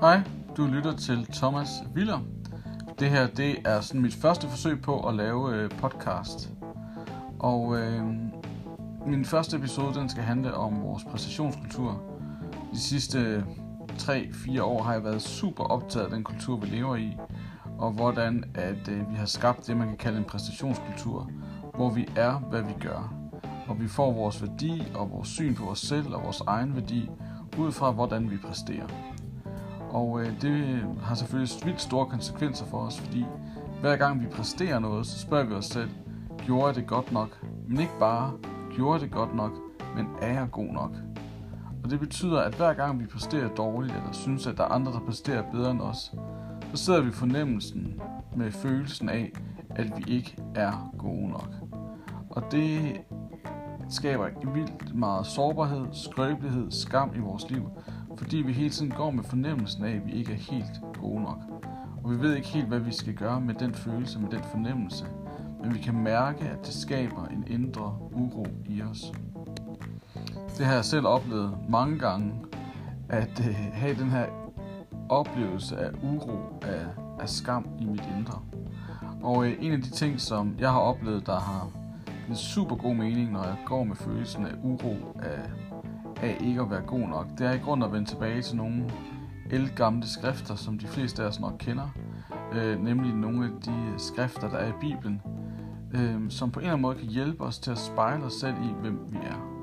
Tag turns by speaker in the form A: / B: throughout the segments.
A: Hej, du lytter til Thomas Willer. Det her det er sådan mit første forsøg på at lave øh, podcast. Og øh, min første episode den skal handle om vores præstationskultur. De sidste øh, 3-4 år har jeg været super optaget af den kultur, vi lever i, og hvordan at øh, vi har skabt det, man kan kalde en præstationskultur, hvor vi er, hvad vi gør. Og vi får vores værdi og vores syn på os selv og vores egen værdi ud fra, hvordan vi præsterer. Og øh, det har selvfølgelig vildt store konsekvenser for os, fordi hver gang vi præsterer noget, så spørger vi os selv, gjorde jeg det godt nok? Men ikke bare, gjorde jeg det godt nok, men er jeg god nok? Og det betyder, at hver gang vi præsterer dårligt, eller synes, at der er andre, der præsterer bedre end os, så sidder vi fornemmelsen med følelsen af, at vi ikke er gode nok. Og det skaber vildt meget sårbarhed, skrøbelighed, skam i vores liv, fordi vi hele tiden går med fornemmelsen af, at vi ikke er helt gode nok. Og vi ved ikke helt, hvad vi skal gøre med den følelse, med den fornemmelse, men vi kan mærke, at det skaber en indre uro i os. Det har jeg selv oplevet mange gange, at øh, have den her oplevelse af uro, af, af skam i mit indre. Og øh, en af de ting, som jeg har oplevet, der har en super god mening, når jeg går med følelsen af uro, af, af ikke at være god nok, det er i grund at vende tilbage til nogle elgamle skrifter, som de fleste af os nok kender. Øh, nemlig nogle af de skrifter, der er i Bibelen, øh, som på en eller anden måde kan hjælpe os til at spejle os selv i, hvem vi er.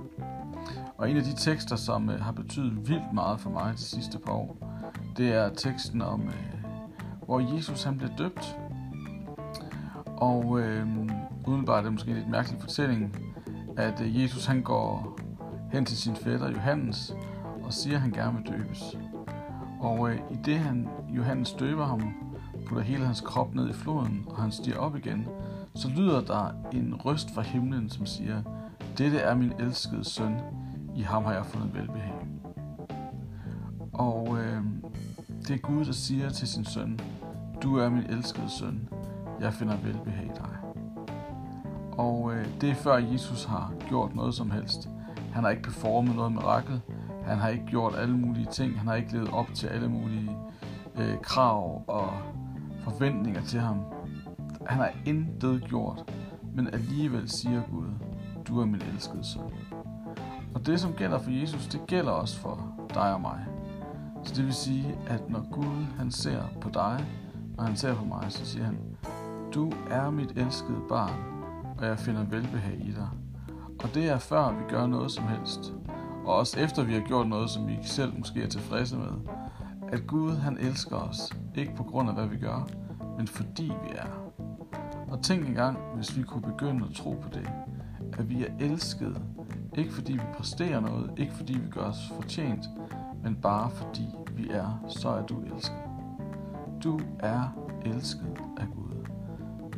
A: Og en af de tekster, som øh, har betydet vildt meget for mig de sidste par år, det er teksten om, øh, hvor Jesus han blev døbt. Og øh, udenbart er det måske en lidt mærkelig fortælling, at øh, Jesus han går hen til sin fætter Johannes og siger, at han gerne vil døbes. Og øh, i det han, Johannes døber ham, putter hele hans krop ned i floden, og han stiger op igen, så lyder der en røst fra himlen, som siger, dette er min elskede søn, i ham har jeg fundet velbehag. Og øh, det er Gud, der siger til sin søn, du er min elskede søn, jeg finder velbehag i dig. Og øh, det er før Jesus har gjort noget som helst. Han har ikke performet noget mirakel. Han har ikke gjort alle mulige ting. Han har ikke levet op til alle mulige øh, krav og forventninger til ham. Han har intet gjort, men alligevel siger Gud, du er min elskede søn. Og det, som gælder for Jesus, det gælder også for dig og mig. Så det vil sige, at når Gud han ser på dig, og han ser på mig, så siger han, du er mit elskede barn, og jeg finder velbehag i dig. Og det er før vi gør noget som helst. Og også efter vi har gjort noget, som vi selv måske er tilfredse med. At Gud han elsker os, ikke på grund af hvad vi gør, men fordi vi er. Og tænk engang, hvis vi kunne begynde at tro på det. At vi er elskede, ikke fordi vi præsterer noget, ikke fordi vi gør os fortjent, men bare fordi vi er, så er du elsket. Du er elsket af Gud.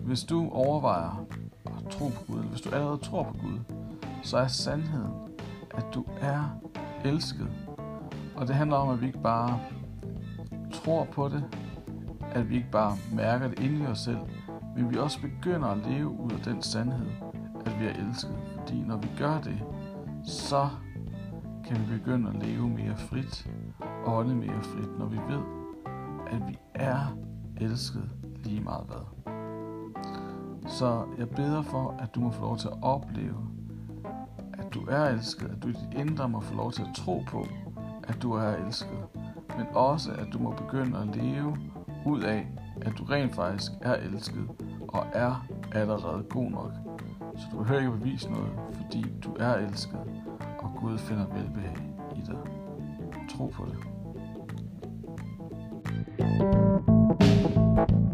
A: Hvis du overvejer tro på Gud, eller hvis du allerede tror på Gud, så er sandheden, at du er elsket. Og det handler om, at vi ikke bare tror på det, at vi ikke bare mærker det inde i os selv, men vi også begynder at leve ud af den sandhed, at vi er elsket. Fordi når vi gør det, så kan vi begynde at leve mere frit og ånde mere frit, når vi ved, at vi er elsket lige meget hvad. Så jeg beder for, at du må få lov til at opleve, at du er elsket, at du i dit indre må få lov til at tro på, at du er elsket, men også at du må begynde at leve ud af, at du rent faktisk er elsket og er allerede god nok. Så du behøver ikke at bevise noget, fordi du er elsket, og Gud finder velbehag i dig. Tro på det. thank you